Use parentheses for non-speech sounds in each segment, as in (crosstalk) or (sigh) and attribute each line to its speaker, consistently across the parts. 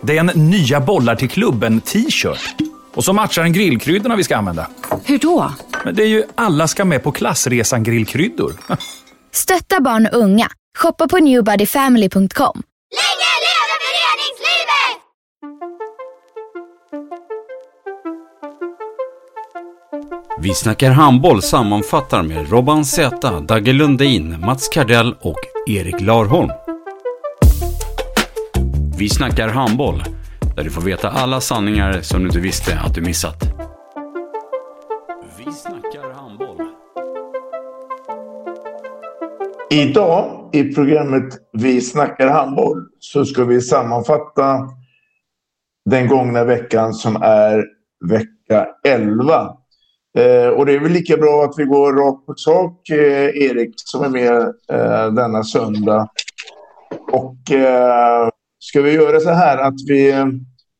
Speaker 1: Det är en nya bollar till klubben t-shirt. Och så matchar den grillkryddorna vi ska använda.
Speaker 2: Hur då?
Speaker 1: Men det är ju alla ska med på klassresan grillkryddor. (laughs)
Speaker 3: Stötta barn och unga. Shoppa på newbodyfamily.com.
Speaker 4: Länge leve föreningslivet!
Speaker 5: Vi snackar handboll sammanfattar med Robban Z, Dagge Lundin, Mats Kardell och Erik Larholm. Vi snackar handboll, där du får veta alla sanningar som du inte visste att du missat. Vi snackar handboll.
Speaker 6: Idag i programmet Vi snackar handboll så ska vi sammanfatta den gångna veckan som är vecka 11. Eh, och det är väl lika bra att vi går rakt på sak, eh, Erik, som är med eh, denna söndag. Och eh, ska vi göra så här att vi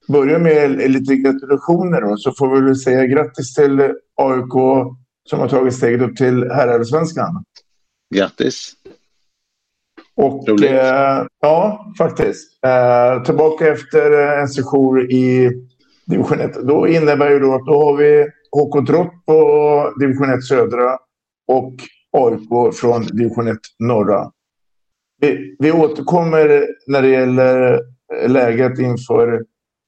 Speaker 6: börjar med lite gratulationer då, så får vi väl säga grattis till AIK som har tagit steget upp till herrallsvenskan.
Speaker 7: Grattis!
Speaker 6: Och eh, ja, faktiskt. Eh, tillbaka efter en session i division 1. Då innebär ju då att då har vi HK Trott på division 1 södra och AIK från division 1 norra. Vi, vi återkommer när det gäller läget inför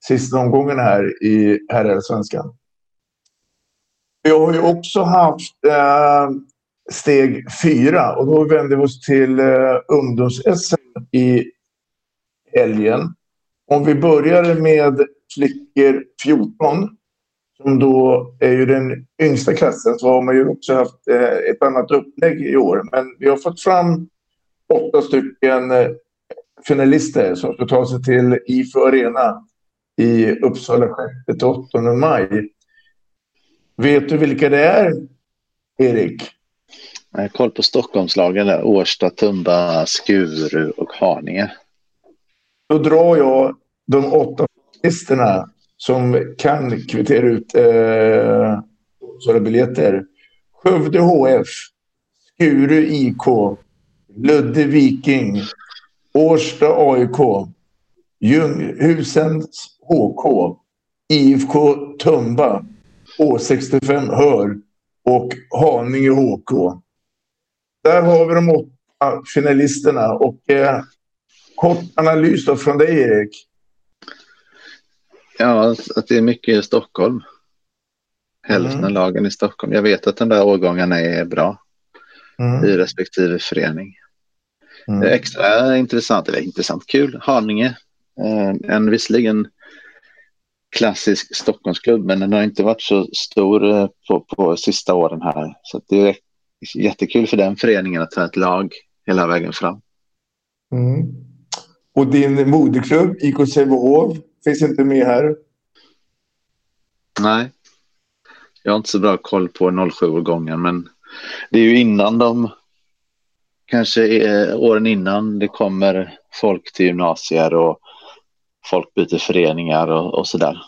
Speaker 6: sista omgången här i herrallsvenskan. Vi har ju också haft eh, steg fyra och då vänder vi oss till eh, ungdoms-SM i helgen. Om vi börjar med flickor 14 som då är ju den yngsta klassen så har man ju också haft eh, ett annat upplägg i år. Men vi har fått fram åtta stycken eh, finalister som ska ta sig till IFÖ Arena i Uppsala 6-8 maj. Vet du vilka det är, Erik?
Speaker 7: Jag har koll på Stockholmslagen där. Årsta, Tumba, Skuru och Haninge.
Speaker 6: Då drar jag de åtta finalisterna som kan kvittera ut eh, sådana biljetter. Skövde HF, Skuru IK, Ludde Viking, Årsta AIK, Ljunghusens HK, IFK Tumba, Å65 Hör och Haninge HK. Där har vi de åtta finalisterna och eh, kort analys då från dig Erik.
Speaker 7: Ja, att det är mycket i Stockholm. Hälften mm. av lagen i Stockholm. Jag vet att den där årgången är bra mm. i respektive förening. Mm. Är extra intressant, eller intressant, kul. Haninge, eh, en visserligen klassisk Stockholmsklubb, men den har inte varit så stor eh, på, på sista åren här. Så det är jättekul för den föreningen att ha ett lag hela vägen fram.
Speaker 6: Mm. Och din moderklubb IK Sävehof finns inte med här?
Speaker 7: Nej, jag har inte så bra koll på 07-årgången, men det är ju innan de kanske är åren innan det kommer folk till gymnasier och folk byter föreningar och, och så där.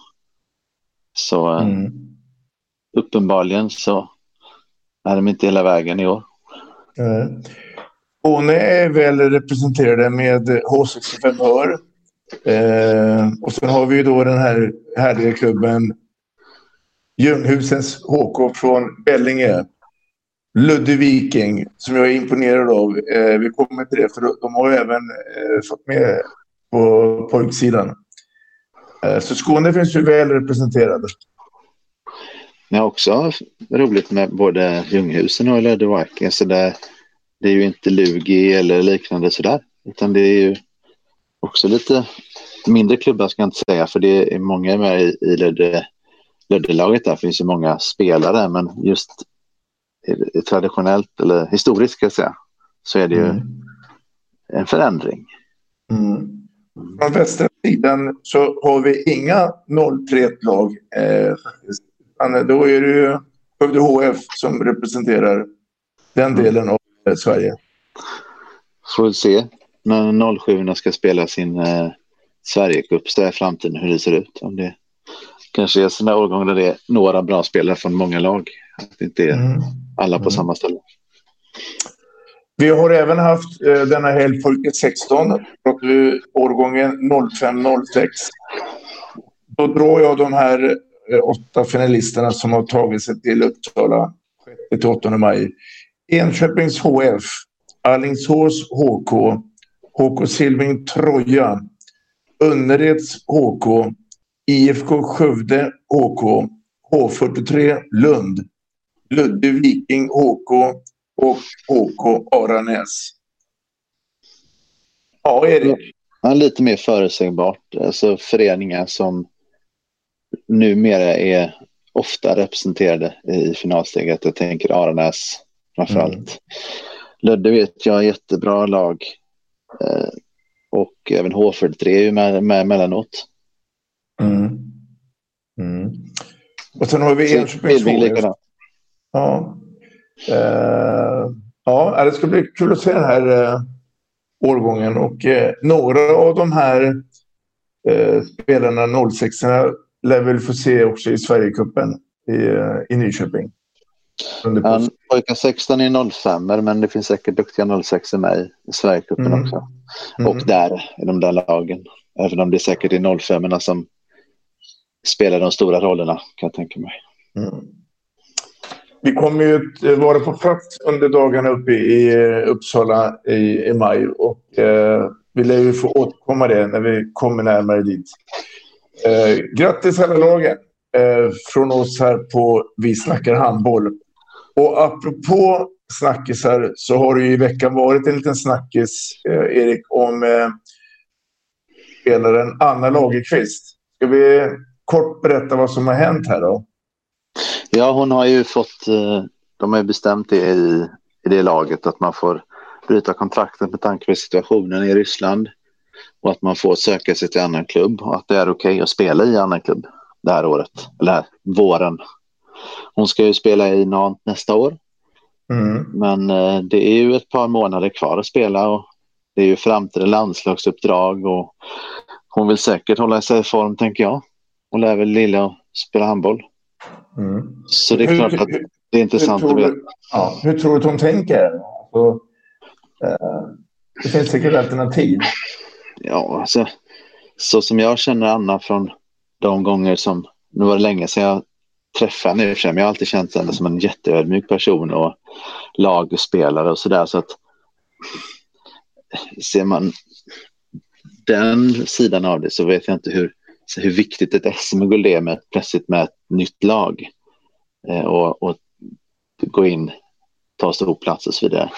Speaker 7: Så eh, mm. uppenbarligen så är de inte hela vägen i år.
Speaker 6: Mm. Hon är väl representerade med H65 Hör. Eh, och sen har vi ju då den här härliga klubben Ljunghusens HK från Bellinge. Ludde Viking som jag är imponerad av. Eh, vi kommer till det för de har även eh, fått med på pojksidan. Eh, så Skåne finns ju väl representerade.
Speaker 7: Det är också roligt med både Ljunghusen och Ludde Viking. Så det, det är ju inte Lugi eller liknande sådär. Utan det är ju också lite mindre klubbar ska jag inte säga. För det är många med i, i Ludde, Ludde-laget. Där finns ju många spelare. Men just traditionellt eller historiskt ska jag säga. Så är det ju mm. en förändring.
Speaker 6: Mm. Från västra sidan så har vi inga 031-lag. Eh, då är det ju Skövde HF som representerar den mm. delen av eh, Sverige.
Speaker 7: Får vi se när 07 ska spela sin eh, Sverigecup så är framtiden hur det ser ut. Om det kanske är sådana årgångar där det är några bra spelare från många lag. Att det inte är mm. Alla på mm. samma ställe.
Speaker 6: Vi har även haft eh, denna helg pojke 16, årgången 05-06. Då drar jag de här eh, åtta finalisterna som har tagit sig till Uppsala 6-8 maj. Enköpings HF, Alingsås HK, HK Silving Troja, Önnereds HK, IFK Skövde HK, H43 Lund, Ludde Viking HK och HK Aranäs. Ja, Erik?
Speaker 7: Ja, lite mer förutsägbart. Alltså föreningar som numera är ofta representerade i finalsteget. Jag tänker Aranäs framförallt. Mm. Ludde vet jag är jättebra lag. Eh, och även H43 är ju med, med emellanåt. Mm.
Speaker 6: Mm. Och sen har vi Enköpings Ja. Uh, ja, det ska bli kul att se den här uh, årgången och uh, några av de här uh, spelarna 06 lär väl få se också i Sverigecupen i, i Nyköping.
Speaker 7: Ja, pojkar 16 är 05 men det finns säkert duktiga 06 med i Sverigecupen mm. också. Mm. Och där, i de där lagen. Även om det säkert är 05 som spelar de stora rollerna kan jag tänka mig. Mm.
Speaker 6: Vi kommer ju att eh, vara på plats under dagarna uppe i eh, Uppsala i, i maj och eh, vi lär ju få återkomma det när vi kommer närmare dit. Eh, grattis alla lagen eh, från oss här på Vi snackar handboll. Och apropå snackisar så har det ju i veckan varit en liten snackis, eh, Erik, om eh, spelaren Anna Lagerqvist. Ska vi kort berätta vad som har hänt här då?
Speaker 7: Ja, hon har ju fått, eh, de har ju bestämt det i, i det laget att man får bryta kontraktet med tanke på situationen i Ryssland och att man får söka sig till annan klubb och att det är okej okay att spela i annan klubb det här året, eller här, våren. Hon ska ju spela i Nantes nästa år. Mm. Men eh, det är ju ett par månader kvar att spela och det är ju framtida landslagsuppdrag och hon vill säkert hålla sig i form tänker jag. Hon lär väl lilla spela handboll. Mm. Så det är hur, klart att det är intressant att veta.
Speaker 6: Ja, hur tror du att hon tänker? Alltså, eh, det finns säkert alternativ.
Speaker 7: Ja, alltså, så som jag känner Anna från de gånger som, nu var det länge sedan jag träffade henne men jag har alltid känt henne som en jätteödmjuk person och lagspelare och sådär. Så att ser man den sidan av det så vet jag inte hur, hur viktigt ett SM-guld är med, plötsligt med ett nytt lag eh, och, och gå in, ta stor plats och så vidare.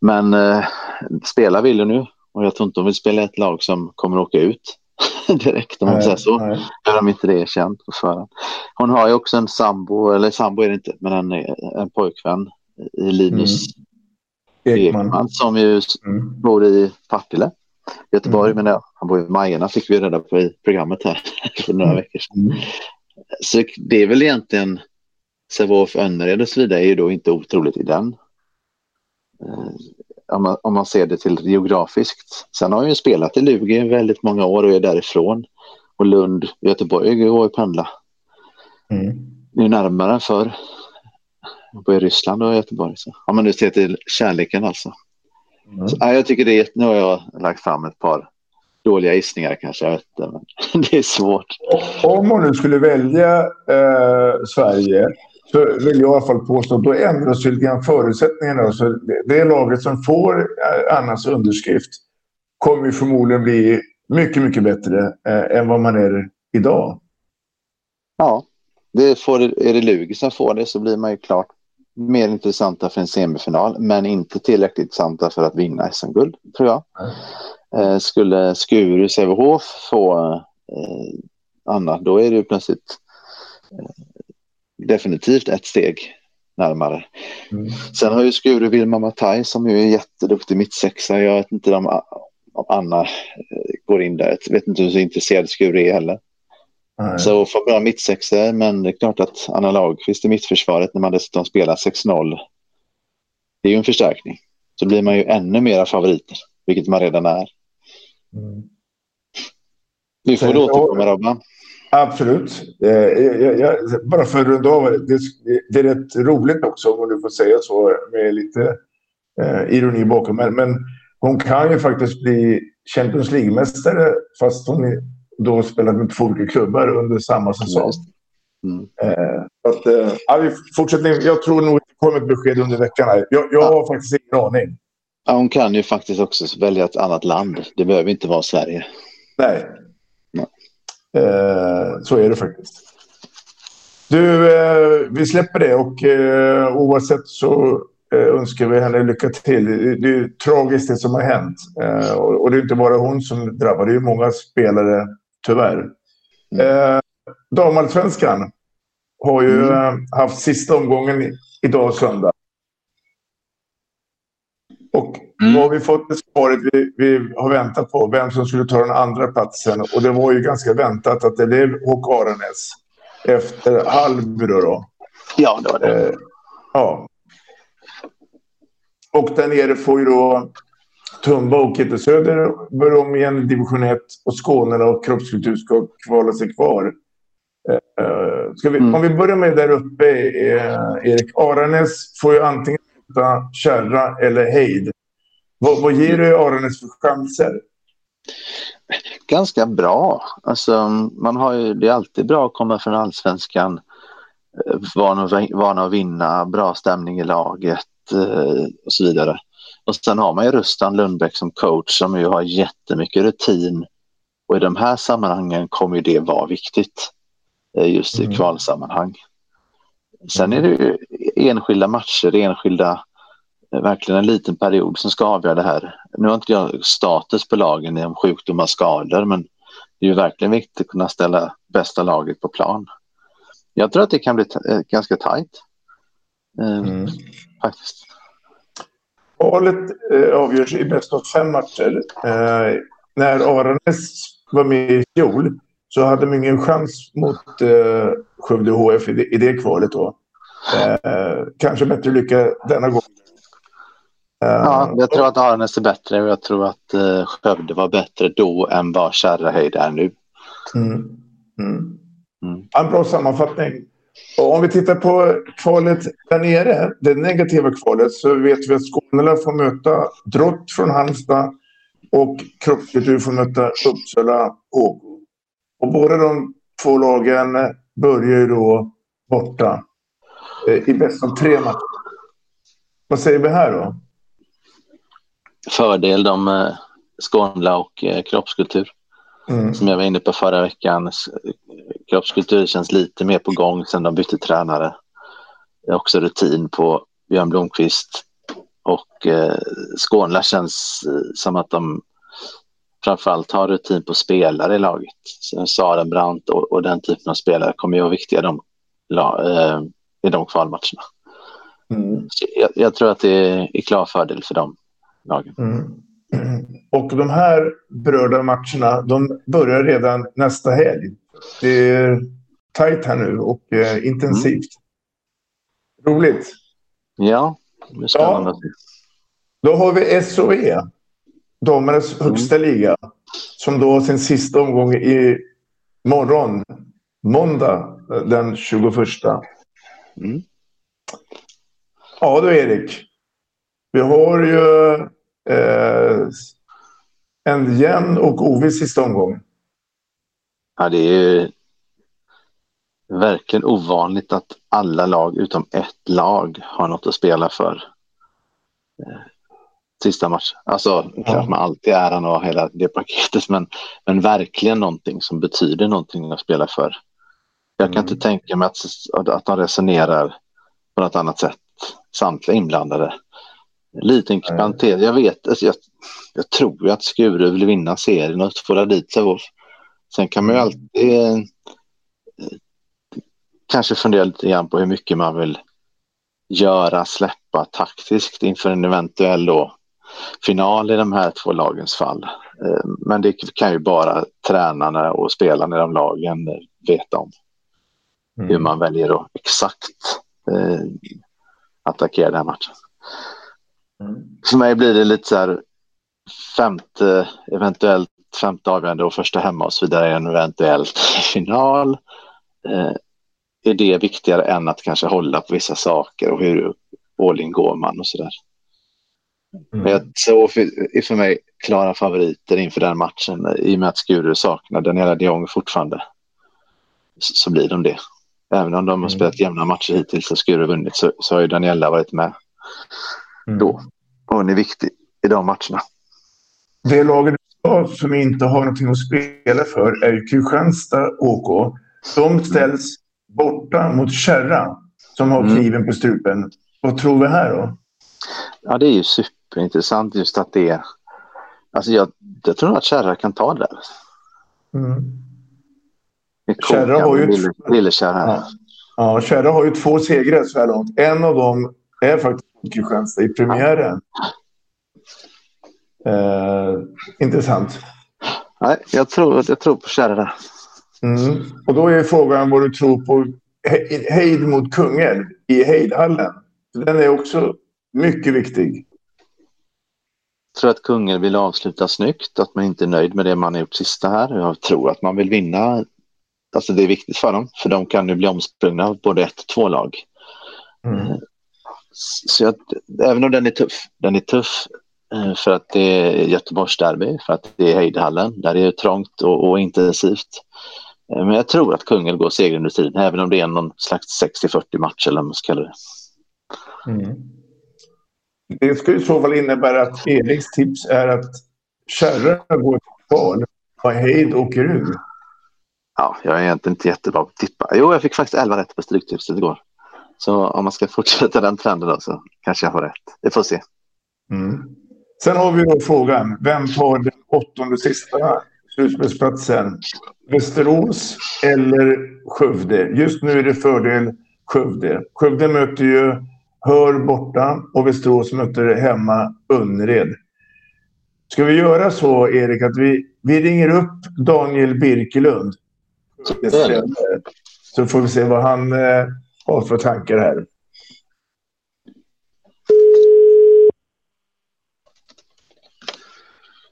Speaker 7: Men eh, spela vill hon nu och jag tror inte hon vill spela ett lag som kommer att åka ut (laughs) direkt om man säger så. Gör de inte det känt på förhand. Hon har ju också en sambo, eller sambo är det inte, men en, en pojkvän i Linus mm. Ekman. Ekman som ju mm. bor i Partille. Göteborg, mm. men ja, han bor i Majerna fick vi reda på i programmet här (laughs) för några mm. veckor sedan. Så det är väl egentligen Sävehof, Önnered och så vidare är ju då inte otroligt i den. Eh, om man, om man ser det till geografiskt. Sen har han ju spelat i Lugi väldigt många år och är därifrån. Och Lund, Göteborg går ju pendla. Mm. Är närmare än förr. Både i Ryssland och Göteborg. Så. Om man nu ser till kärleken alltså. Mm. Så, ja, jag tycker det är, nu har jag lagt fram ett par dåliga gissningar kanske, jag vet inte, men (laughs) det är svårt.
Speaker 6: Om man nu skulle välja eh, Sverige så vill jag i alla fall påstå att då ändras lite grann förutsättningarna. Så det laget som får eh, Annas underskrift kommer förmodligen bli mycket, mycket bättre eh, än vad man är idag.
Speaker 7: Ja, det får, är det Lugi som får det så blir man ju klart mer intressanta för en semifinal, men inte tillräckligt intressanta för att vinna SM-guld, tror jag. Eh, skulle Skuru Sävehof få eh, Anna, då är det ju plötsligt eh, definitivt ett steg närmare. Mm. Sen har ju Skuru Vilma Mataj som ju är jätteduktig mittsexa. Jag vet inte, de om Anna eh, går in där. Jag vet inte hur intresserad Skure är heller. Nej. Så får bra mittsexa, men det är klart att Anna Lagerqvist i mittförsvaret när man dessutom spelar 6-0. Det är ju en förstärkning. Så blir man ju ännu mera favoriter, vilket man redan är. Mm. Vi får återkomma Robban.
Speaker 6: Absolut. Eh, jag, jag, bara för att runda av, det, det är rätt roligt också om du får säga så med lite eh, ironi bakom. Men, men hon kan ju faktiskt bli Champions League-mästare fast hon då spelat med två olika klubbar under samma säsong. Mm. Eh, att, eh, fortsätter, jag tror nog att det kommer ett besked under veckan. Här. Jag, jag har faktiskt ingen aning.
Speaker 7: Ja, hon kan ju faktiskt också välja ett annat land. Det behöver inte vara Sverige.
Speaker 6: Nej. Nej. Eh, så är det faktiskt. Du, eh, vi släpper det och eh, oavsett så Eh, önskar vi henne lycka till. Det är tragiskt det som har hänt. Och det är inte bara hon som drabbas, det är många spelare tyvärr. Mm. Eh, Damallsvenskan har ju mm. haft sista omgången idag söndag. Och mm. då har vi fått det svaret vi, vi, har väntat på, vem som skulle ta den andra platsen. Och det var ju ganska väntat att det blev HK Aranäs efter Hallby då.
Speaker 7: Ja, det var det. Eh,
Speaker 6: ja, och där nere får ju då Tumba och Söder börja om igen division 1 och Skåne och kroppskultur ska kvala sig kvar. Uh, ska vi, mm. Om vi börjar med där uppe, uh, Erik. Aranäs får ju antingen möta Kärra eller Heid. Vad, vad ger du Aranäs för chanser?
Speaker 7: Ganska bra. Alltså, man har ju, det är alltid bra att komma från allsvenskan. Eh, vana att vinna, bra stämning i laget. Eh, och så vidare. Och sen har man ju Rustan Lundbäck som coach som ju har jättemycket rutin och i de här sammanhangen kommer det vara viktigt eh, just i mm. kvalsammanhang. Sen är det ju enskilda matcher, enskilda, eh, verkligen en liten period som ska avgöra det här. Nu har inte jag status på lagen om sjukdomar och skador, men det är ju verkligen viktigt att kunna ställa bästa laget på plan. Jag tror att det kan bli ganska tajt. Mm faktiskt.
Speaker 6: Valet eh, avgörs i bäst av fem matcher. Eh, när Aranäs var med i fjol så hade de ingen chans mot eh, Skövde HF i det, i det kvalet då. Eh, kanske bättre lycka denna gång.
Speaker 7: Eh, ja, jag tror att Aranäs är bättre och jag tror att eh, Skövde var bättre då än vad Kärrahöjd är nu.
Speaker 6: Mm. Mm. Mm. En bra sammanfattning. Och om vi tittar på kvalet där nere, det negativa kvalet, så vet vi att Skåne får möta Drott från Halmstad och Kroppskultur får möta Uppsala HK. Och båda de två lagen börjar ju då borta eh, i bäst av tre matcher. Vad säger vi här då?
Speaker 7: Fördel de eh, Skånla och eh, Kroppskultur. Mm. Som jag var inne på förra veckan kroppskultur känns lite mer på gång sen de bytte tränare. Det är också rutin på Björn Blomqvist och eh, Skånla känns eh, som att de framförallt har rutin på spelare i laget. Saren Brandt och, och, den typen av spelare kommer ju vara viktiga de, eh, i de kvalmatcherna. Mm. Jag, jag, tror att det är, är klar fördel för dem lagen. Mm. (clears throat)
Speaker 6: Och de här berörda matcherna de börjar redan nästa helg. Det är tajt här nu och eh, intensivt. Mm. Roligt.
Speaker 7: Ja, det är spännande. Ja.
Speaker 6: Då har vi SOE, damernas mm. högsta liga, som då sin sista omgång i morgon, måndag den 21. Mm. Ja du Erik, vi har ju eh, en jämn och oviss sista omgång.
Speaker 7: Ja, det är verkligen ovanligt att alla lag utom ett lag har något att spela för. Eh, sista match. Alltså, ja. klart man alltid äran och hela det paketet, men, men verkligen någonting som betyder någonting att spela för. Jag kan mm. inte tänka mig att, att de resonerar på något annat sätt, samtliga inblandade. Liten kvantitet, jag vet, alltså jag, jag tror att Skuru vill vinna serien och få dit sig. Sen kan man ju mm. alltid eh, kanske fundera lite grann på hur mycket man vill göra, släppa taktiskt inför en eventuell då final i de här två lagens fall. Eh, men det kan ju bara tränarna och spelarna i de lagen veta om. Mm. Hur man väljer att exakt eh, attackera den här matchen. Mm. För mig blir det lite så här femte, eventuellt femte avgörande och första hemma och så vidare, en eventuellt (laughs) final. Eh, är det viktigare än att kanske hålla på vissa saker och hur all in går man och så där. Mm. Men för, är för mig klara favoriter inför den matchen i och med att Skuru saknar Daniela de Jong fortfarande. Så, så blir de det. Även om de har mm. spelat jämna matcher hittills och Skuru vunnit så, så har ju Daniela varit med mm. då. Och hon är viktig i de matcherna.
Speaker 6: Det laget som inte har någonting att spela för är Kristianstad OK. De ställs borta mot Kärra som har mm. kniven på strupen. Vad tror vi här då?
Speaker 7: Ja, det är ju superintressant just att det är... Alltså jag, jag tror att Kärra kan ta det där. Mm.
Speaker 6: Kärra har ju... Lille,
Speaker 7: lille Kärra.
Speaker 6: Ja. ja, Kärra har ju två segrar så här långt. En av dem är faktiskt Kristianstad i premiären. Eh, intressant.
Speaker 7: Nej, jag tror, jag tror på Kärra.
Speaker 6: Mm. Och då är frågan vad du tror på Hejd mot Kungälv i Hejdhallen. Den är också mycket viktig.
Speaker 7: Jag tror att Kungälv vill avsluta snyggt, att man inte är nöjd med det man har gjort sista här. Jag tror att man vill vinna. Alltså det är viktigt för dem, för de kan nu bli omsprungna av både ett och två lag. Mm. Så jag, även om den är tuff, den är tuff eh, för att det är Göteborgs derby, för att det är Hejdhallen, där det är trångt och, och intensivt. Eh, men jag tror att Kungälv går seger under tiden, även om det är någon slags 60-40 match eller vad man ska kalla det. Mm.
Speaker 6: Det skulle i så fall innebära att Eriks tips är att Kärra går kval och Heid åker ur.
Speaker 7: Ja, jag är egentligen inte jättebra på att tippa. Jo, jag fick faktiskt 11 rätt på Stryktipset igår. Så om man ska fortsätta den trenden då så kanske jag får rätt. Vi får se.
Speaker 6: Mm. Sen har vi då frågan, vem tar den åttonde sista slutspelsplatsen? Västerås eller Skövde? Just nu är det fördel Skövde. Skövde möter ju Hör borta och Västerås möter hemma Önnered. Ska vi göra så, Erik, att vi, vi ringer upp Daniel Birkelund? Så får vi se vad han eh, har för tankar här.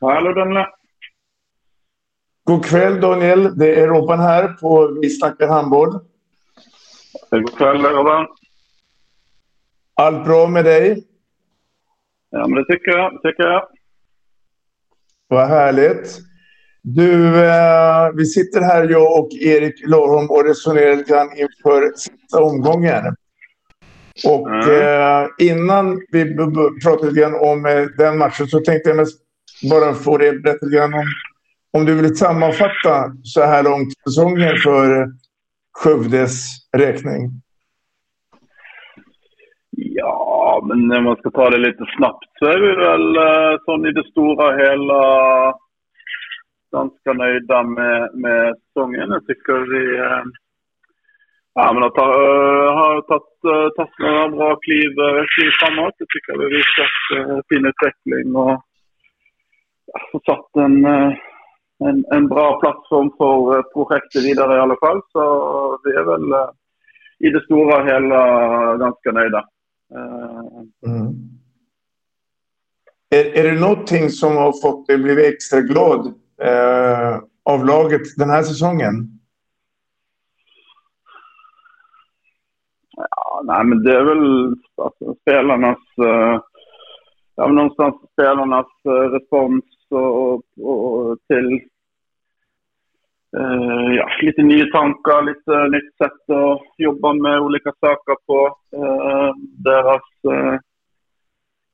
Speaker 8: Hallå Daniel.
Speaker 6: God kväll Daniel. Det är Robban här på Vi snackar handboll.
Speaker 8: God kväll Robban.
Speaker 6: Allt bra med dig?
Speaker 8: Ja, men det tycker jag. Tycker jag.
Speaker 6: Vad härligt. Du, eh, vi sitter här jag och Erik Lorholm och resonerar lite grann inför sista omgången. Och mm. eh, innan vi pratar lite grann om eh, den matchen så tänkte jag mest bara få dig berätta lite grann om, om du vill sammanfatta så här långt säsongen för Skövdes räkning.
Speaker 8: Ja, men när man ska ta det lite snabbt så är vi väl eh, sån i det stora hela ganska nöjda med, med säsongen. Jag tycker vi eh, ja, men har, äh, eh, har tagit, eh, tagit några bra kliv, eh, kliv framåt. Jag tycker vi har visat fin utveckling och ja, satt en, en, en bra plattform för projektet vidare i alla fall. Så vi är väl i det stora hela ganska nöjda. Mm.
Speaker 6: Är, är det någonting som har fått dig bli extra glad eh, av laget den här säsongen?
Speaker 8: Ja, nej, men det är väl alltså, spelarnas... Eh, ja, någonstans spelarnas eh, respons och, och, och till Uh, ja, lite nya tankar, lite nytt sätt att jobba med olika saker på. Uh, deras eh, uh,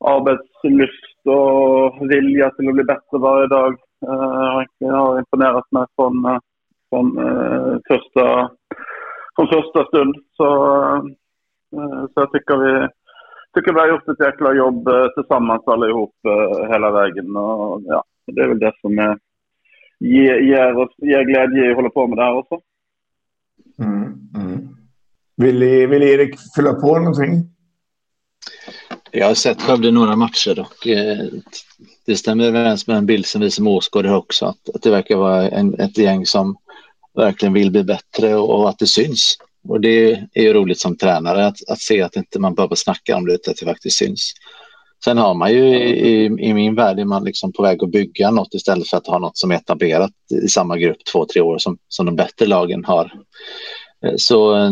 Speaker 8: arbetslust och vilja till att bli bättre varje dag Eh, jag har imponerat mig från, eh, från, eh, första, från första stund. Så, så jag tycker vi, tycker vi har gjort ett jäkla jobb tillsammans allihop hela vägen. Och, ja, det är väl det som är ger, ger, oss, ger glädje att hålla på med det här också.
Speaker 6: Mm, mm. Vill, vill Erik fylla på någonting?
Speaker 7: Jag har sett Skövde några matcher och eh, det stämmer överens med en bild som vi som åskådare också. Att, att det verkar vara en, ett gäng som verkligen vill bli bättre och, och, att det syns. Och det är ju roligt som tränare att, att se att inte man behöver snacka om det utan att det faktiskt syns. Sen har man ju i, i min värld är man liksom på väg att bygga något istället för att ha något som är etablerat i samma grupp två, tre år som, som de bättre lagen har. Eh, så eh,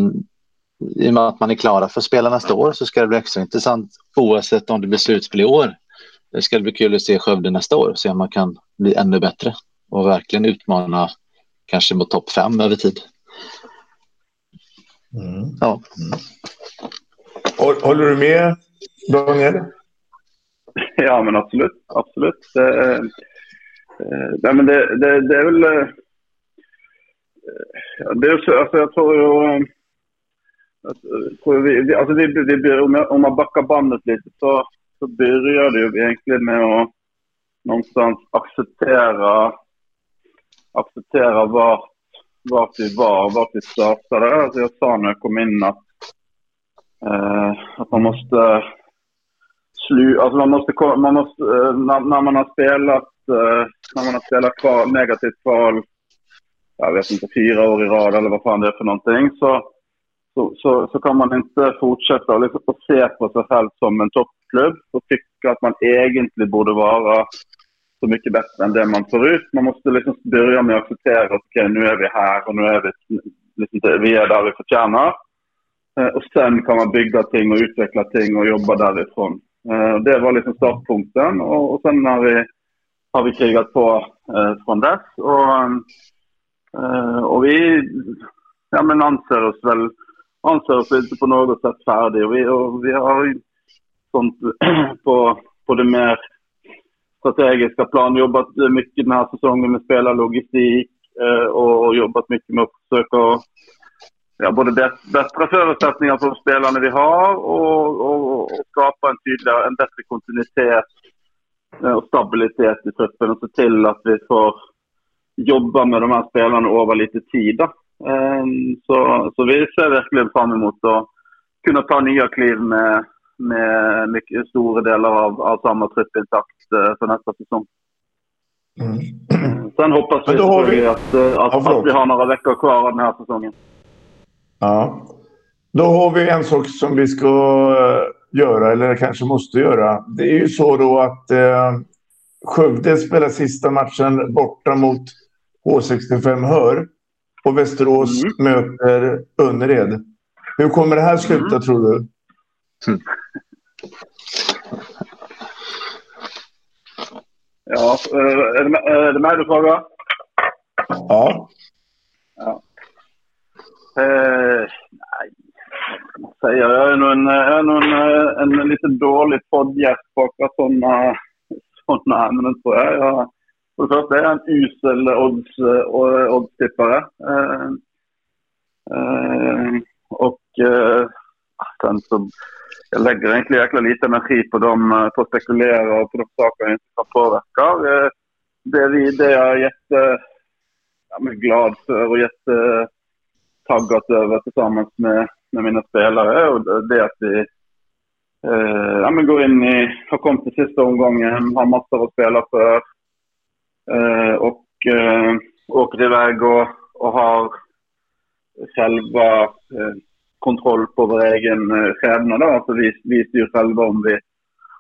Speaker 7: i och med att man är klara för spelarna nästa år så ska det bli extra intressant oavsett om det blir slutspel i år. Det ska bli kul att se Skövde nästa år och se om man kan bli ännu bättre och verkligen utmana kanske mot topp fem över tid.
Speaker 6: Mm. Ja. Mm. Håller du med Daniel?
Speaker 8: Ja, men absolut. Absolut. Det, eh, men det, det, det är väl... Eh, det är så, alltså jag tror ju... Vi, alltså vi, vi, om, jag, om man backar bandet lite så, så börjar det ju egentligen med att någonstans acceptera, acceptera vart, vart vi var, vart vi startade. Alltså jag sa när jag kom in att, eh, att man måste slu, alltså man måste, man måste eh, när, när, man har spelat, eh, när man har spelat kval, negativt kval, jag vet inte, fyra år i rad eller vad fan det är för någonting, så, så, så, så kan man inte fortsätta och liksom se på sig själv som en toppklubb och tycka att man egentligen borde vara så mycket bättre än det man ser ut. Man måste liksom börja med att acceptera att okay, nu är vi här och nu är vi, liksom, vi är där vi förtjänar. Eh, och sen kan man bygga ting och utveckla ting och jobba därifrån. Eh, det var liksom startpunkten och, och sen har vi, har vi krigat på eh, från dess. Och, eh, och vi ja, men anser oss väl anser oss inte på något sätt färdiga. Vi, och vi har sånt (clears throat) på, på det mer strategiska plan jobbat mycket den här säsongen med spelarlogistik eh, och jobbat mycket med att försöka ja, både bättre förutsättningar för spelarna vi har och, och, och skapa en tydligare, en bättre kontinuitet eh, och stabilitet i truppen och se till att vi får jobba med de här spelarna över lite tid. Ehm, så, så vi ser verkligen fram emot att kunna ta nya kliv med, med mycket stora delar av, av samma trupp intakt eh, för nästa säsong. Mm. Sen hoppas vi, vi... Att, eh, att, ja, att vi har några veckor kvar av den här säsongen.
Speaker 6: Ja. Då har vi en sak som vi ska eh, göra, eller kanske måste göra. Det är ju så då att eh, Skövde spelar sista matchen borta mot H65 Hör och Västerås mm. möter Önnered. Hur kommer det här sluta, mm. tror du? Mm. (laughs)
Speaker 8: Ja, eh, är det, är det mig du frågar?
Speaker 6: Ja.
Speaker 8: ja. Eh, nej, säga. Jag är nog en, är nog en, en, en lite dålig poddgäst på sådana såna ämnen tror jag. jag. För det första är jag en usel odds, eh, oddstippare. Eh, eh, och eh, sen så jag lägger egentligen jäkla lite energi på, dem, eh, på att spekulera och på de saker jag inte kan påverka. Eh, det, vi, det jag är jätte ja, glad för och jättetaggad över tillsammans med, med mina spelare och det är att vi eh, ja, men går in i, har kommit till sista omgången, har massor att spela för eh, och eh, åker iväg och, och har själva eh, kontroll på vår egen eh, skärna. Alltså vi, vi styr själva om vi,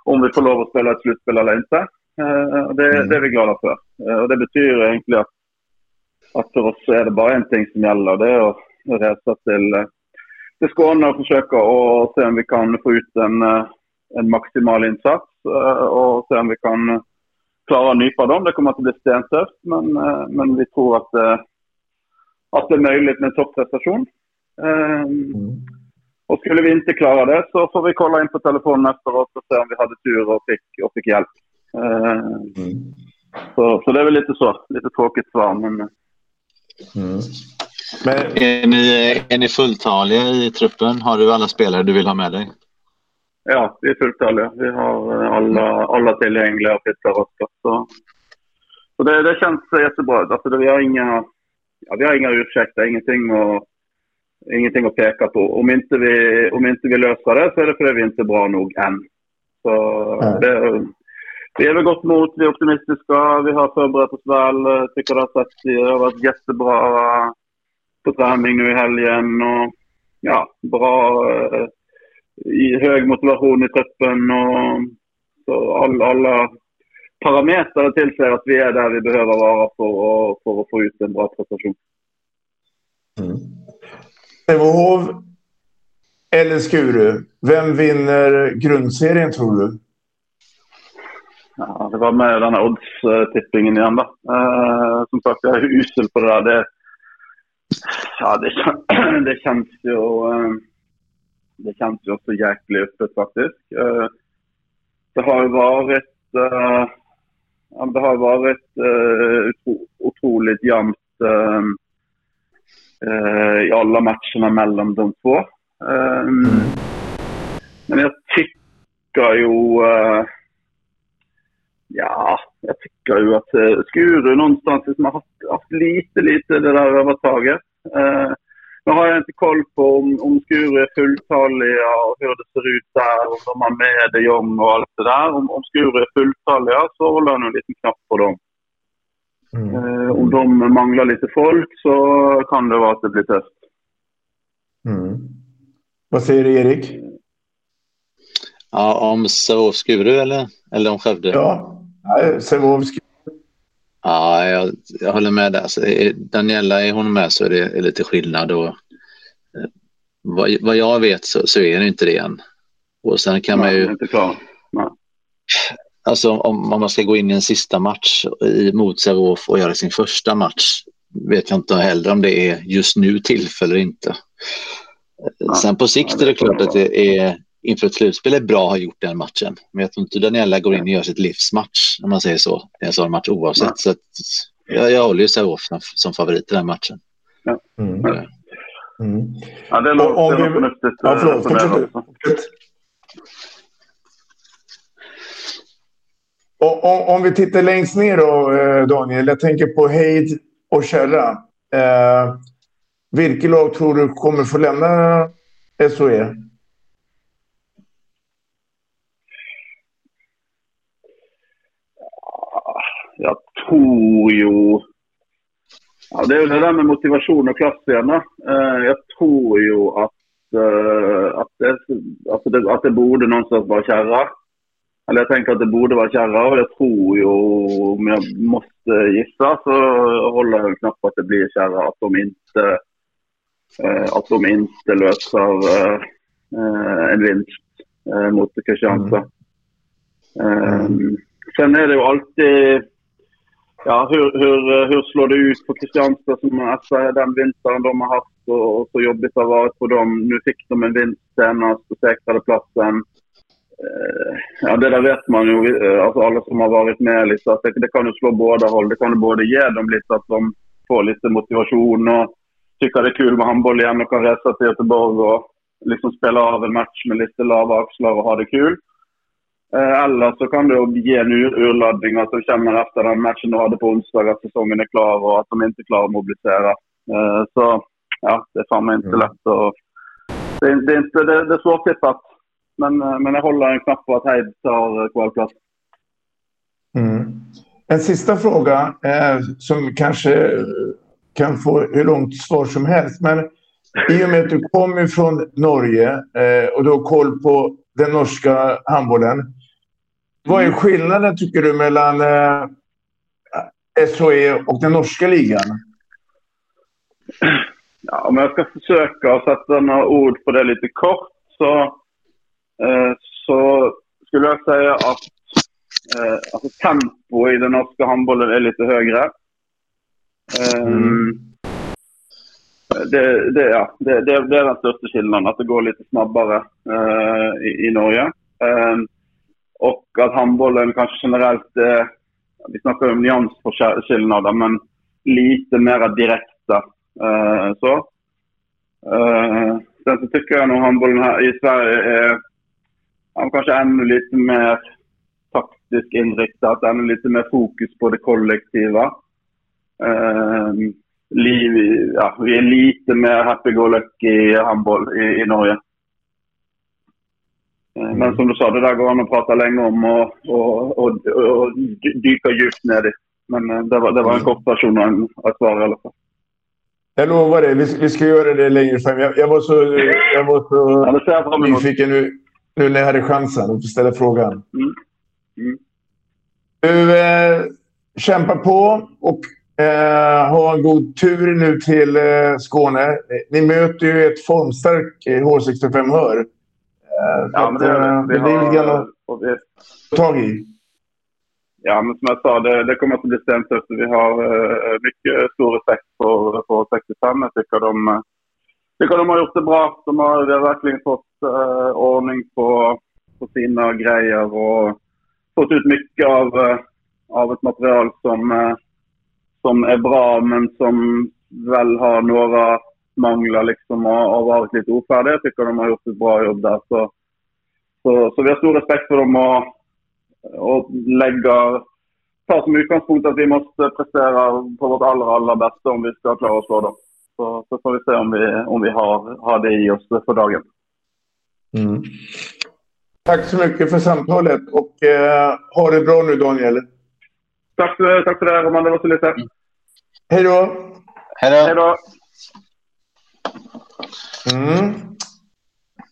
Speaker 8: om vi får lov att spela ett slutspel eller inte. Eh, det, mm. det är vi glada för. Eh, och det betyder egentligen att, att för oss är det bara en ting som gäller. Det är att resa till, eh, till Skåne och försöka och se om vi kan få ut en, eh, en maximal insats eh, och se om vi kan klara att nypa dem. Det kommer att bli stentufft, men, men vi tror att, att det är möjligt med topprestation. Mm. Och skulle vi inte klara det så får vi kolla in på telefonen efteråt och se om vi hade tur och fick, och fick hjälp. Mm. Så, så det är väl lite så, lite tråkigt svar men...
Speaker 7: Mm. Men... Är, ni, är ni fulltaliga i truppen? Har du alla spelare du vill ha med dig?
Speaker 8: Ja, vi är fulltaliga. Vi har alla, alla tillgängliga och fitta röster. Så, så det, det känns jättebra. Alltså, vi har inga, ja, vi har inga ursäkter, ingenting att, ingenting att peka på. Om inte, vi, om inte vi löser det så är det för att vi inte är bra nog än. Så det, vi är väl gott mot, vi är optimistiska, vi har förberett oss väl. Tycker det har, sett, det har varit jättebra på träning nu i helgen. Och, ja, bra hög motivation i truppen och så all, alla parametrar tillsäger att vi är där vi behöver vara för, att, för att få ut en bra prestation.
Speaker 6: Mm. Sävehof eller Skuru, vem vinner grundserien tror du?
Speaker 8: Ja, det var med den här oddstippingen igen då. Uh, som sagt, jag är usel på det där. Det, ja, det, (clears throat) det känns ju... Uh, det känns ju också jäkligt öppet faktiskt. Eh, det har ju varit... Eh, det har varit eh, otroligt jämnt i alla matcherna mellan de två. Men jag tycker ju... Ja, jag tycker ju att Skuru någonstans liksom har haft, haft lite, lite det där övertaget. Eh, nu har jag inte koll på om, om Skuru är fulltaliga och hur det ser ut där, om de har med de Jong och allt det där. Om, om Skuru är fulltaliga så håller jag nog en liten knapp på dem. Mm. Eh, om de manglar lite folk så kan det vara att det blir test.
Speaker 6: Mm. Vad säger du, Erik?
Speaker 7: Ja, om Sävehof Skuru eller, eller om Skövde?
Speaker 6: Ja, Sävehof.
Speaker 7: Ja, jag, jag håller med där. Är Daniela, är hon med så är det är lite skillnad. Och, eh, vad, vad jag vet så, så är det inte det än. Och sen kan man ju...
Speaker 8: Inte klar. Nej.
Speaker 7: Alltså om, om man ska gå in i en sista match i, mot Sävehof och göra sin första match vet jag inte heller om det är just nu tillfälle eller inte. Ja. Sen på sikt är det klart att det är inför ett slutspel är bra att ha gjort den matchen. Men jag tror inte Daniela går in och gör sitt livsmatch, om man säger så, i en sån match oavsett. Ja. Så att, jag, jag håller ju Sävehof som, som favorit i den matchen.
Speaker 8: Ja. Mm. Mm. Ja, det låter förnuftigt. Ja, förlåt. Fortsätt.
Speaker 6: Om, om vi tittar längst ner då, eh, Daniel. Jag tänker på Heid och Kärra. Eh, vilket lag tror du kommer få lämna SOE?
Speaker 8: Jag tror ju... Ja, det är väl det där med motivation och klassstjärna. Uh, jag tror ju att, uh, att, det, alltså det, att det borde någonstans vara kärra. Eller jag tänker att det borde vara kärra och jag tror ju, om jag måste gissa så håller jag knappt på att det blir kärra. Att de inte, uh, att de inte löser en vinst mot Kristianstad. Mm. Um, sen är det ju alltid ja, hur, hur, eh, hur slår det ut på Kristianstad som alltså, den vintern de har haft och, och så jobbigt det har varit för dem. Nu fick de en vinst senast och säkrade platsen. Eh, ja, det där vet man ju, eh, alltså alla som har varit med. Lite, att det, det kan ju slå båda håll. Det kan ju både ge dem lite att de får lite motivation och tycker det är kul med handboll igen och kan resa till Göteborg och liksom spela av en match med lite lava axlar och ha det kul. Eh, eller så kan det ge en ur urladdning att de känner efter den matchen de hade på onsdag att säsongen är klar och att de inte klarar att mobilisera. Eh, så ja, det är fan inte mm. lätt. Och, det, det, är inte, det, det är svårtippat. Men, eh, men jag håller en knapp på att Heid tar kvalplats.
Speaker 6: Mm. En sista fråga eh, som kanske kan få hur långt svar som helst. Men i och med att du kommer från Norge eh, och du har koll på den norska handbollen. Vad är skillnaden tycker du mellan eh, SHE och den norska ligan? (clears throat)
Speaker 8: Ja, om jag ska försöka sätta några ord på det lite kort så, eh, så skulle jag säga att eh, alltså tempo i den norska handbollen är lite högre. Mm. Um, det, det, ja, det, det, är den största skillnaden, att det går lite snabbare uh, i, i, Norge. Och att handbollen kanske generellt, eh, vi snackar om nyansskillnader, men lite mer direkta. Eh, så. Eh, sen så tycker jag nog handbollen här i Sverige är ja, kanske ännu lite mer taktiskt inriktat, ännu lite mer fokus på det kollektiva. Eh, Liv, ja, vi är lite mer happy-go-lucky handboll i, i Norge. Mm. Men som du sa, det där går an att prata länge om och, och, och, och dyka djupt ner i. Men eh, det var, det var en kort version av ett svar i alla fall.
Speaker 6: Jag lovar dig, vi, vi ska göra det längre fram. Jag, jag var så, jag var så ja, nyfiken nu, nu när jag hade chansen att ställa frågan. Mm. Mm. Du, eh, kämpa på och eh, ha en god tur nu till eh, Skåne. Ni möter ju ett formstarkt H65 Hör. Eh,
Speaker 8: ja, men det,
Speaker 6: att,
Speaker 8: eh, det, det
Speaker 6: blir lite grann att tag i.
Speaker 8: Ja, men som jag sa, det, det kommer att bli stämt efter. Vi har uh, mycket stor respekt för, för 65. Jag tycker de, tycker de har gjort det bra. De har, de har verkligen fått uh, ordning på, på sina grejer och fått ut mycket av, uh, av ett material som, som är bra men som väl har några manglar liksom och har varit lite ofärdiga. Jag tycker de har gjort ett bra jobb där. Så, så, så vi har stor respekt för dem och och lägga, ta som utgångspunkt att vi måste prestera på vårt allra, allra bästa om vi ska klara oss då. Så, så får vi se om vi, om vi har, har det i oss för dagen.
Speaker 6: Mm. Tack så mycket för samtalet och eh, ha det bra nu Daniel.
Speaker 8: Tack, tack för det Roman, det var så lite.
Speaker 6: Hej då!
Speaker 7: Hej
Speaker 8: då!
Speaker 6: Mm.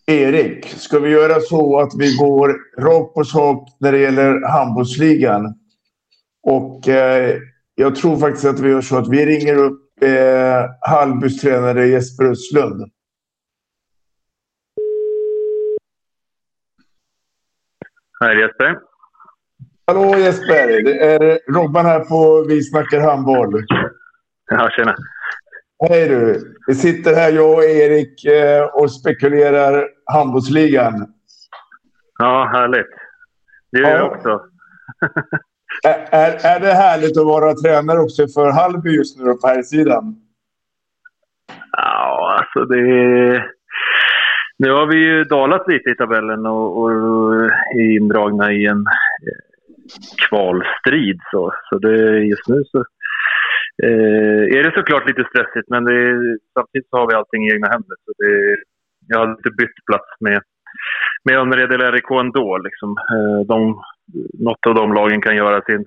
Speaker 6: Erik, ska vi göra så att vi går rakt på sak när det gäller handbollsligan? Och eh, jag tror faktiskt att vi gör så att vi ringer upp eh, Hallbys tränare Jesper Östlund.
Speaker 9: Hej Jesper.
Speaker 6: Hallå Jesper! Det är Robban här på Vi snackar handboll.
Speaker 9: Ja, tjena.
Speaker 6: Hej du! Vi sitter här jag och Erik eh, och spekulerar handbollsligan.
Speaker 9: Ja, härligt. Det gör ja. jag också. (laughs)
Speaker 6: är, är, är det härligt att vara tränare också för Hallby just nu på här sidan?
Speaker 9: Ja, alltså det... Nu har vi ju dalat lite i tabellen och, och är indragna i en kvalstrid. Så, så det, just nu så eh, är det såklart lite stressigt, men det, samtidigt så har vi allting i egna händer. Så det, jag har inte bytt plats med, med Önnered eller RIK ändå. Liksom. Eh, de, något av de lagen kan göra sin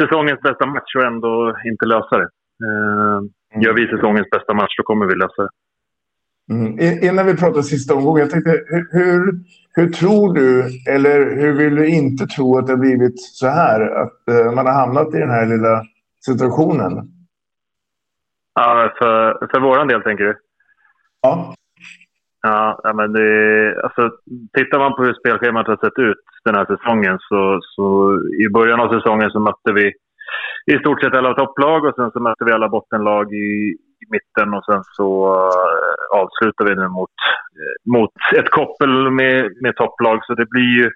Speaker 9: säsongens bästa match och ändå inte lösa det. Eh, gör vi säsongens bästa match, då kommer vi lösa det.
Speaker 6: Mm. Innan vi pratar sista omgången, jag tänkte, hur, hur tror du, eller hur vill du inte tro att det har blivit så här? Att uh, man har hamnat i den här lilla situationen?
Speaker 9: Ja, för, för våran del tänker du?
Speaker 6: Ja.
Speaker 9: Ja, men det, alltså, tittar man på hur spelschemat har sett ut den här säsongen så, så i början av säsongen så mötte vi i stort sett alla topplag och sen så mötte vi alla bottenlag i, i mitten och sen så uh, avslutar vi nu mot, uh, mot ett koppel med, med topplag. Så det blir ju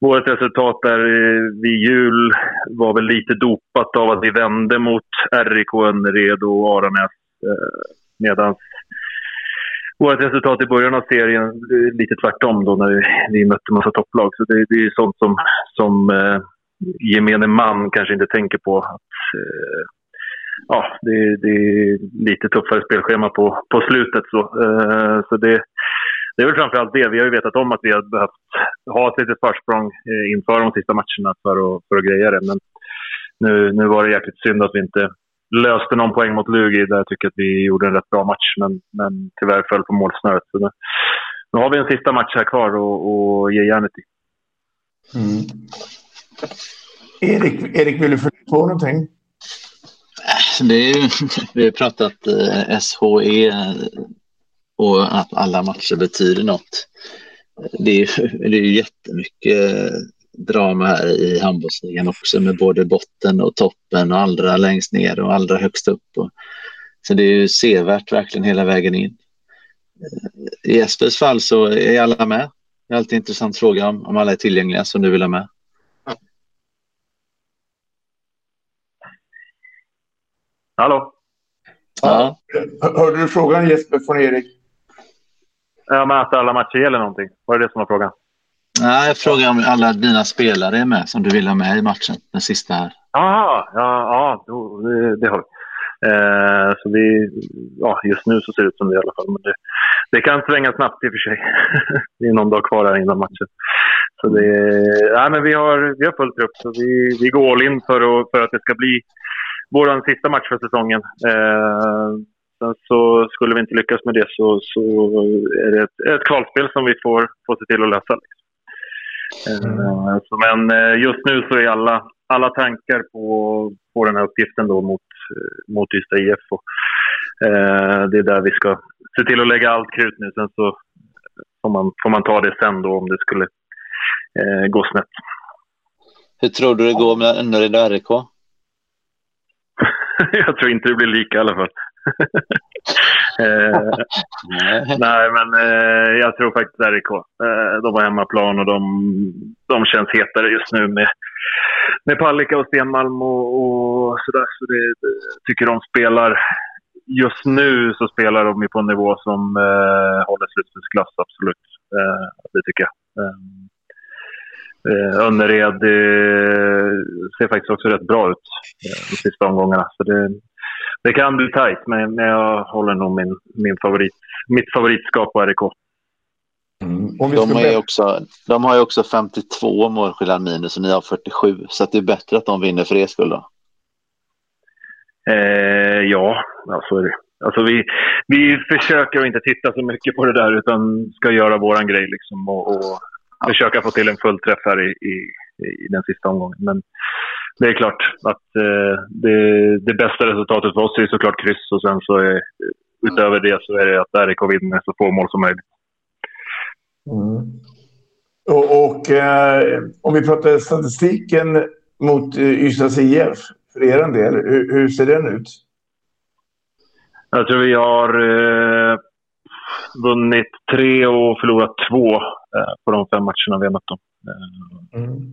Speaker 9: vårt resultat där eh, vid jul var väl lite dopat av att vi vände mot RIK Önnered och Aranäs. Eh, Medan vårt resultat i början av serien eh, lite tvärtom då när vi, vi mötte massa topplag. Så det, det är sånt som, som eh, gemene man kanske inte tänker på. Att, eh, ja, det, det, är lite tuffare spelschema på, på slutet. Så, eh, så det, det är väl framförallt det. Vi har ju vetat om att vi har behövt ha ett litet försprång eh, inför de sista matcherna för att, för att greja det. Men nu, nu var det jäkligt synd att vi inte löste någon poäng mot Lugi där jag tycker att vi gjorde en rätt bra match. Men, men tyvärr föll på målsnöret. Så nu, nu har vi en sista match här kvar och, ge järnet i.
Speaker 6: Mm. Erik, Erik, vill du fylla på någonting?
Speaker 7: Det är ju, (laughs) vi har pratat eh, SHE och att alla matcher betyder något. Det är, (laughs) det är jättemycket drama här i handbollsligan också med både botten och toppen och allra längst ner och allra högst upp. Och, så det är ju sevärt verkligen hela vägen in. I Jespers fall så är alla med. Det är alltid en intressant fråga om, om alla är tillgängliga som du vill ha med.
Speaker 9: Hallå?
Speaker 6: Ja. Hörde du frågan Jesper från Erik?
Speaker 9: Ja, men att alla matcher gäller någonting. Var det det som var frågan?
Speaker 7: Nej, jag frågar om alla dina spelare är med som du vill ha med i matchen, den sista här.
Speaker 9: Jaha, ja, ja det, det har vi. Eh, så vi, ja, just nu så ser det ut som det i alla fall. Men det, det kan svänga snabbt i och för sig. (laughs) det är någon dag kvar här innan matchen. Så det, nej, men vi, har, vi har fullt upp. Så vi, vi går all in för, att, för att det ska bli vår sista match för säsongen. Eh, sen så skulle vi inte lyckas med det så, så är det ett, ett kvalspel som vi får, får se till att lösa. Mm. Så, men eh, just nu så är alla, alla tankar på, på den här uppgiften då mot, mot Ystad IF. Och, eh, det är där vi ska se till att lägga allt krut nu. Sen så får man, får man ta det sen då om det skulle eh, gå snett.
Speaker 7: Hur tror du det går med Önnered och RIK?
Speaker 9: jag tror inte det blir lika i alla fall eh, nej, men eh, jag tror faktiskt RIK. Eh, de har hemmaplan och de, de känns hetare just nu med, med Palicka och Stenmalm och, och sådär. Så det, det, tycker de spelar... Just nu så spelar de på en nivå som eh, håller slutspelsklass, absolut. Eh, det tycker jag. Eh, eh, Önnered eh, ser faktiskt också rätt bra ut eh, de sista omgångarna. Så det, det kan bli tajt, men, men jag håller nog min, min favorit, mitt favoritskap på RIK.
Speaker 7: Mm. De, är också, de har ju också 52 målskillnad minus och ni har 47, så det är bättre att de vinner för er skull då?
Speaker 9: Eh, ja, ja, så är det. Alltså vi, vi försöker att inte titta så mycket på det där utan ska göra våran grej liksom och, och försöka få till en fullträff här i, i, i, den sista omgången. Men det är klart att eh, det, det, bästa resultatet för oss är såklart kryss och sen så är, utöver det så är det att RIK vinner så få mål som möjligt.
Speaker 6: Mm. Och, och eh, om vi pratar statistiken mot eh, Ystads IF för er del, hur, hur, ser den ut?
Speaker 9: Jag tror vi har eh, vunnit tre och förlorat två eh, på de fem matcherna vi har mött dem. Eh, mm.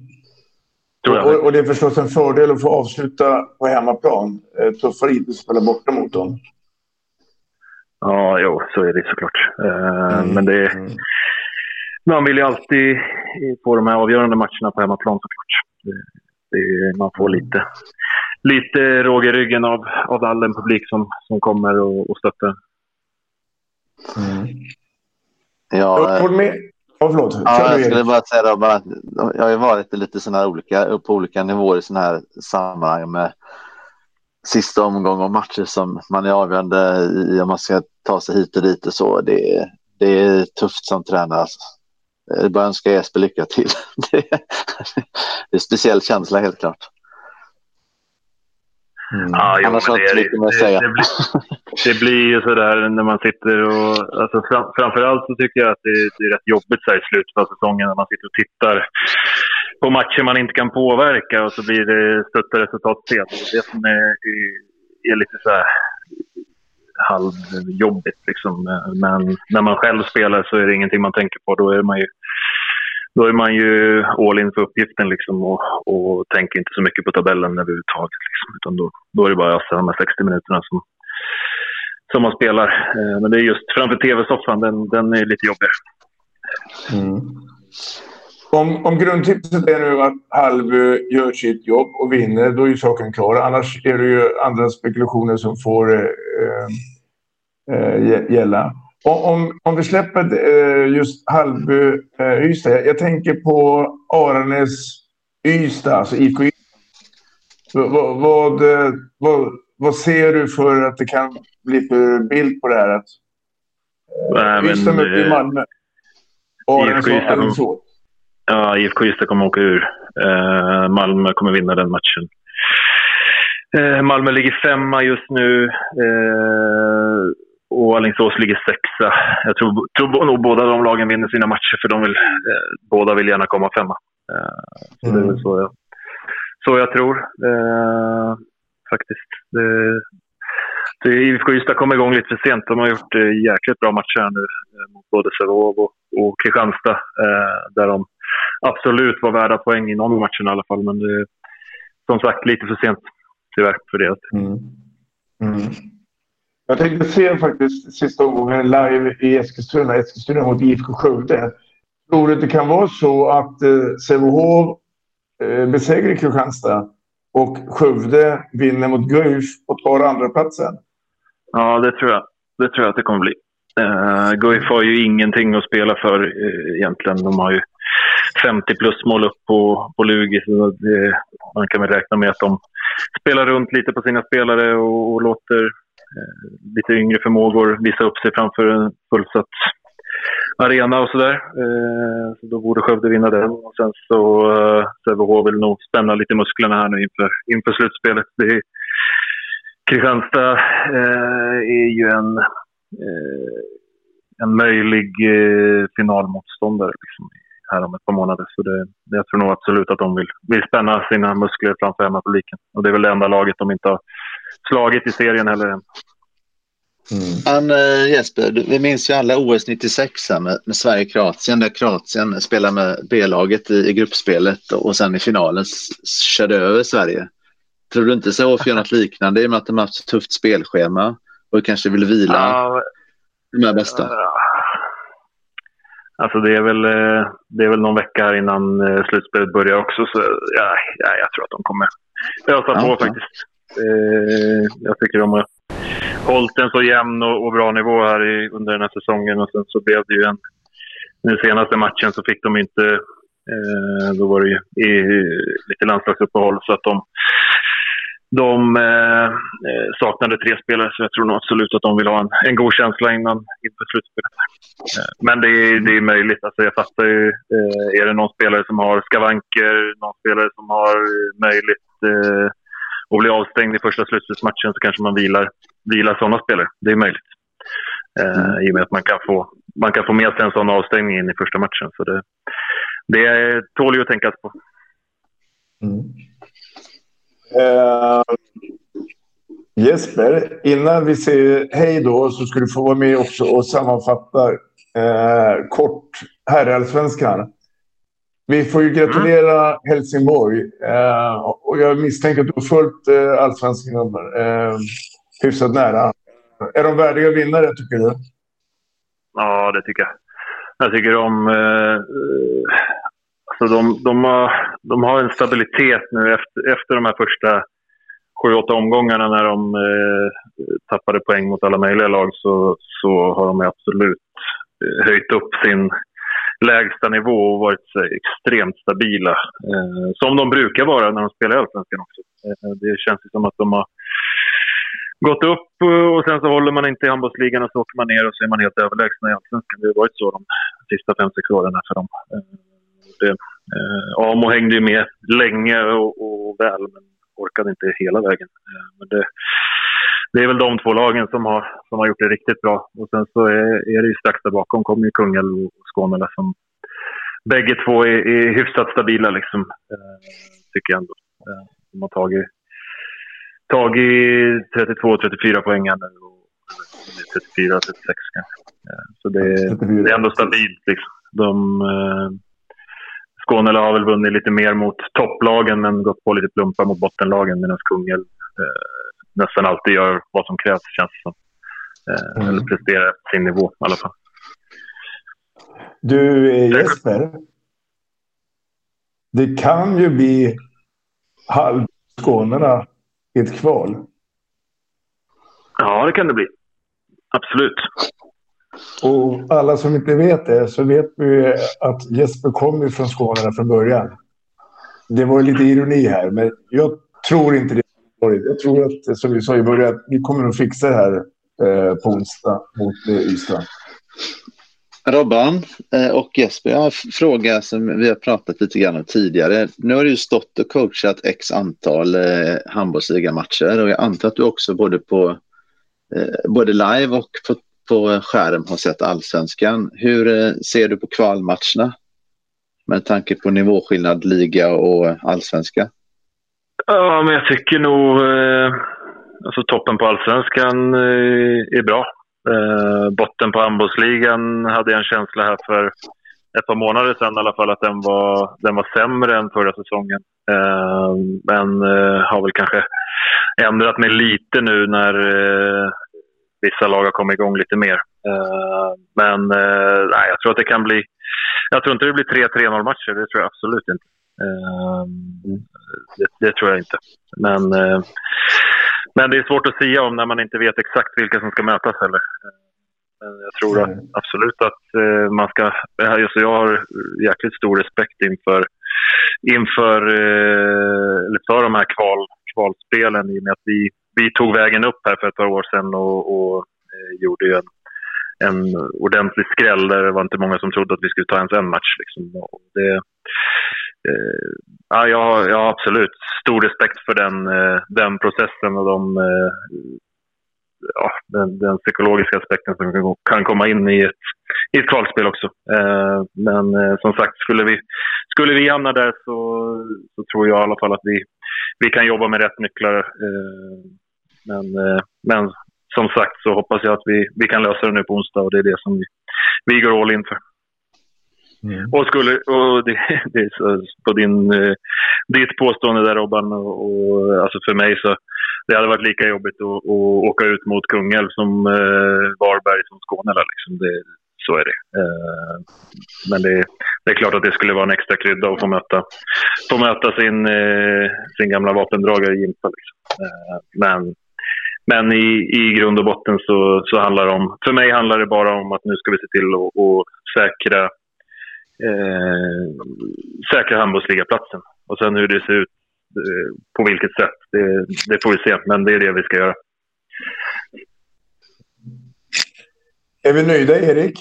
Speaker 6: Och, och, det är förstås en fördel att få avsluta på hemmaplan. Eh, tuffare inte att spela borta mot dem.
Speaker 9: Ja, jo, så är det såklart. Eh, mm. Men det är, mm. man vill ju alltid få de här avgörande matcherna på hemmaplan såklart. Det, det, man får lite, lite råg i ryggen av, av all den publik som, som kommer och, och stöttar.
Speaker 7: Mm. Ja, jag med.
Speaker 6: Oh, förlåt.
Speaker 7: Ja, jag skulle bara säga då, bara, jag har ju varit lite såna olika, på olika nivåer i sådana här sammanhang med sista omgång och matcher som man är avgörande i om man ska ta sig hit och dit och så. Det, det är tufft som tränare. Alltså. Jag bara önska Jesper lycka till. (laughs) Det är en speciell känsla helt klart.
Speaker 9: Mm. Ja, jo, Annars har jag inte mycket mer att säga. Det, det, blir, det blir ju sådär när man sitter och... Alltså fram, framförallt så tycker jag att det, det är rätt jobbigt så i slutet av säsongen när man sitter och tittar på matcher man inte kan påverka och så blir det stötta resultat sent. Det är det som är, är, är lite så här halvjobbigt. Liksom. Men när man själv spelar så är det ingenting man tänker på. Då är man ju då är man ju all in för uppgiften liksom och, och tänker inte så mycket på tabellen överhuvudtaget. Liksom, utan då, då är det bara alltså, de här 60 minuterna som, som man spelar. Eh, men det är just framför tv-soffan, den, den är lite jobbigare.
Speaker 6: Mm. Om, om grundtipset är nu att Halvö gör sitt jobb och vinner, då är ju saken klar. Annars är det ju andra spekulationer som får eh, eh, gälla. Om, om vi släpper eh, just Halvby eh, Ystad. Jag tänker på Aranäs Ystad, alltså IFK Ystad. Vad, vad, eh, vad, vad, ser du för att det kan bli för bild på det här? Att,
Speaker 9: Nej,
Speaker 6: Ystad möter Malmö.
Speaker 9: Aranäs och Alingsås. Ja, IFK Ystad kommer åka ur. Eh, Malmö kommer vinna den matchen. Eh, Malmö ligger femma just nu. Eh, och Alingsås ligger sexa. Jag tror, tror nog båda de lagen vinner sina matcher för de vill, eh, båda vill gärna komma femma. Eh, så mm. det är väl mm. så jag, så jag tror eh, faktiskt. Det, det, IFK Ystad kom igång lite för sent. De har gjort eh, jäkligt bra matcher här nu eh, mot både Sävehof och, och Kristianstad. Eh, där de absolut var värda poäng i någon match i alla fall. Men det, som sagt lite för sent tyvärr för det. Mm.
Speaker 6: Mm. Jag tänkte se faktiskt sista omgången live i Eskilstuna, Eskilstuna mot IFK Skövde. Tror du att det kan vara så att eh, Sävehof eh, besegrar Kristianstad och Skövde vinner mot Guif och tar andra platsen?
Speaker 9: Ja, det tror jag. Det tror jag att det kommer bli. Uh, Guif har ju ingenting att spela för uh, egentligen. De har ju 50 plus mål upp på, på Lugi. Så det, man kan väl räkna med att de spelar runt lite på sina spelare och, och låter Eh, lite yngre förmågor visa upp sig framför en fullsatt arena och sådär. Eh, så då borde Skövde vinna den. Och sen så eh, Sävehof vill nog spänna lite musklerna här nu inför, inför slutspelet. Det är, Kristianstad eh, är ju en, eh, en möjlig eh, finalmotståndare liksom, här om ett par månader. Så det, jag tror nog absolut att de vill, vill spänna sina muskler framför hemmapubliken. Och det är väl det enda laget de inte har slagit i serien heller än.
Speaker 7: Mm. Men, uh, Jesper, vi minns ju alla OS 96 med, med Sverige-Kroatien där Kroatien spelade med B-laget i, i, gruppspelet och sen i finalen körde över Sverige. Tror du inte så för något liknande i och med att de har haft ett tufft spelschema och kanske vill vila ja, de här bästa? Uh,
Speaker 9: alltså det är, väl, eh, det är väl någon vecka här innan eh, slutspelet börjar också så ja, ja, jag tror att de kommer ösa ja, på faktiskt. Eh, jag tycker de har hållit en så jämn och, och bra nivå här i, under den här säsongen. Och sen så blev det ju en... Den senaste matchen så fick de inte... Eh, då var det ju i, lite landslagsuppehåll så att de... De eh, eh, saknade tre spelare, så jag tror nog absolut att de vill ha en, en god känsla innan inför slutspelet. Eh, men det är, det är möjligt. Alltså jag fattar ju. Eh, är det någon spelare som har skavanker, någon spelare som har möjligt eh, eh, att bli avstängd i första slutspelsmatchen så kanske man vilar vila sådana spelare. Det är möjligt. Eh, mm. I och med att man kan, få, man kan få med sig en sån avstängning in i första matchen. Så det, det tål ju att tänkas på. Mm.
Speaker 6: Uh, Jesper, innan vi säger hej då så ska du få vara med också och sammanfatta uh, kort herrallsvenskan. Vi får ju gratulera mm. Helsingborg. Uh, och jag misstänker att du har följt uh, allsvenskan hyfsat nära. Är de värdiga vinnare, tycker du?
Speaker 9: Ja, det tycker jag. Jag tycker de... Eh, alltså de, de, har, de har en stabilitet nu efter, efter de här första sju, åtta omgångarna när de eh, tappade poäng mot alla möjliga lag så, så har de absolut eh, höjt upp sin lägsta nivå och varit så, extremt stabila. Eh, som de brukar vara när de spelar i Allsvenskan också. Eh, det känns som att de har gått upp eh, och sen så håller man inte i handbollsligan och så åker man ner och så är man helt överlägsna i Allsvenskan. Det har varit så de sista fem, sex åren här för dem. Eh, det, eh, Amo hängde ju med länge och, och, väl, men orkade inte hela vägen. Eh, men det, det är väl de två lagen som har, som har gjort det riktigt bra. Och sen så är, är det ju strax där bakom kommer ju Kungälv och Skåne som bägge två är, är hyfsat stabila liksom. Eh, tycker jag ändå. Eh, de har tagit tagit 32-34 poäng nu. 34-36 kanske. Så det, det, är ändå stabilt. Liksom. De, eh, Skåne har väl vunnit lite mer mot topplagen men gått på lite plumpar mot bottenlagen medan Kungälv eh, nästan alltid gör vad som krävs känns det som. Eh, mm. Eller presterar sin nivå i alla fall.
Speaker 6: Du eh, Jesper. Det kan ju bli halvskånerna i ett kval?
Speaker 9: Ja, det kan det bli. Absolut.
Speaker 6: Och alla som inte vet det så vet vi att Jesper kommer från Skåne från början. Det var lite ironi här, men jag tror inte det. Jag tror att, som vi sa i början, vi kommer att fixa det här eh, på onsdag mot eh, Ystad.
Speaker 7: Robban eh, och Jesper, jag har en fråga som vi har pratat lite grann om tidigare. Nu har du stått och coachat x antal eh, handbollsligamatcher och jag antar att du också både på eh, både live och på, på skärm har sett allsvenskan. Hur ser du på kvalmatcherna med tanke på nivåskillnad liga och allsvenska?
Speaker 9: Ja, men jag tycker nog eh, alltså toppen på allsvenskan eh, är bra. Eh, botten på handbollsligan hade jag en känsla här för ett par månader sedan i alla fall att den var, den var sämre än förra säsongen. Eh, men eh, har väl kanske ändrat mig lite nu när eh, vissa lag har kommit igång lite mer. Eh, men eh, nej, jag tror att det kan bli... Jag tror inte det blir 3-3-0 matcher, det tror jag absolut inte. Det, det, tror jag inte. Men men det är svårt att säga om när man inte vet exakt vilka som ska mötas heller. Men jag tror att, absolut att eh, man ska... Alltså jag har jäkligt stor respekt inför, inför eh, för de här kval, kvalspelen i och med att vi, vi tog vägen upp här för ett par år sedan och, och eh, gjorde ju en, en ordentlig skräll där det var inte många som trodde att vi skulle ta ens en match. Liksom. Det, eh, Eh, ja, jag, har, jag har absolut stor respekt för den, eh, den processen och de, eh, ja, den, den, psykologiska aspekten som kan komma in i ett, i ett kvalspel också. Men som sagt, skulle vi, skulle vi hamna där så, så tror jag i alla fall att vi, vi kan jobba med rätt nycklar. Men, men som sagt så hoppas jag att vi, vi kan lösa det nu på onsdag och det är det som vi, vi går all in för. Mm. Och, skulle, och det, (laughs) det är så, på din, eh, ditt påstående där Robban, och, och, alltså för mig så det hade varit lika jobbigt att, att åka ut mot Kungälv som eh, Varberg som Skåne. Liksom. Det, så är det. Eh, men det, det, är klart att det skulle vara en extra krydda att få möta, få möta sin, eh, sin gamla vapendragare Jimpa. Liksom. Eh, men men i, i grund och botten så, så handlar det om, för mig handlar det bara om att nu ska vi se till att säkra, eh, säkra handbollsligaplatsen. Och sen hur det ser ut Eh, på vilket sätt, det, det, får vi se. Men det är det vi ska göra.
Speaker 6: Är vi nöjda, Erik?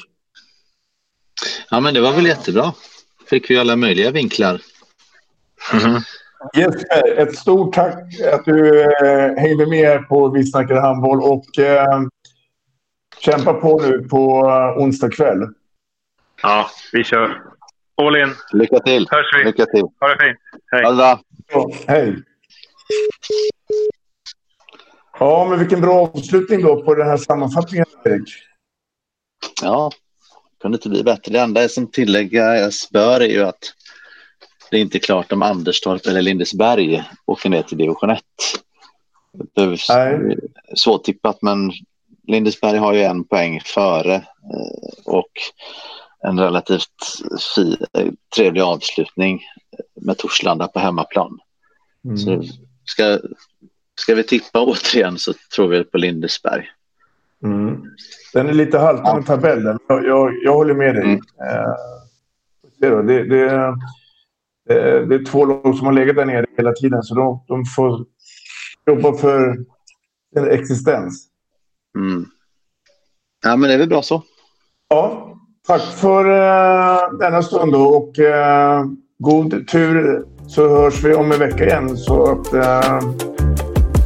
Speaker 7: Ja, men det var väl jättebra. Fick vi alla möjliga vinklar.
Speaker 6: Mm -hmm. Jesper, ett stort tack att du eh, hängde med på Vi snackar handboll och eh, kämpa på nu på eh, onsdag kväll.
Speaker 9: Ja, vi kör. All in.
Speaker 7: Lycka till.
Speaker 9: Hörs vi.
Speaker 7: Lycka till.
Speaker 9: Ha det fint. Hej.
Speaker 7: Ha det bra.
Speaker 6: Ja, hej. Ja, men vilken bra avslutning då på den här sammanfattningen, Erik.
Speaker 7: Ja, kunde inte bli bättre. Det enda som tilläggas bör är ju att det är inte klart om Anderstorp eller Lindesberg åker ner till division 1. Svårtippat, men Lindesberg har ju en poäng före eh, och en relativt fi, trevlig avslutning med Torslanda på hemmaplan. Mm. Så ska, ska vi tippa återigen så tror vi på Lindesberg.
Speaker 6: Mm. Den är lite haltande ja. tabellen. Jag, jag, jag, håller med dig. Mm. Eh, det, det, det, det, är två lag som har legat där nere hela tiden så de, de får jobba för en existens.
Speaker 7: Mm. Ja, men det är väl bra så.
Speaker 6: Ja, tack för uh, denna stund då och uh, god tur så hörs vi om en vecka igen. Så att, uh,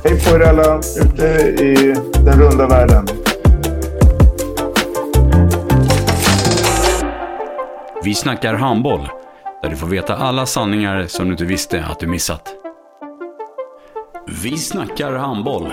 Speaker 6: hej på er alla ute i den runda världen.
Speaker 5: Vi snackar handboll, där du får veta alla sanningar som du inte visste att du missat. Vi snackar handboll.